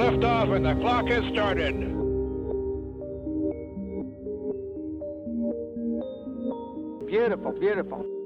The clock has started. Beautiful, beautiful.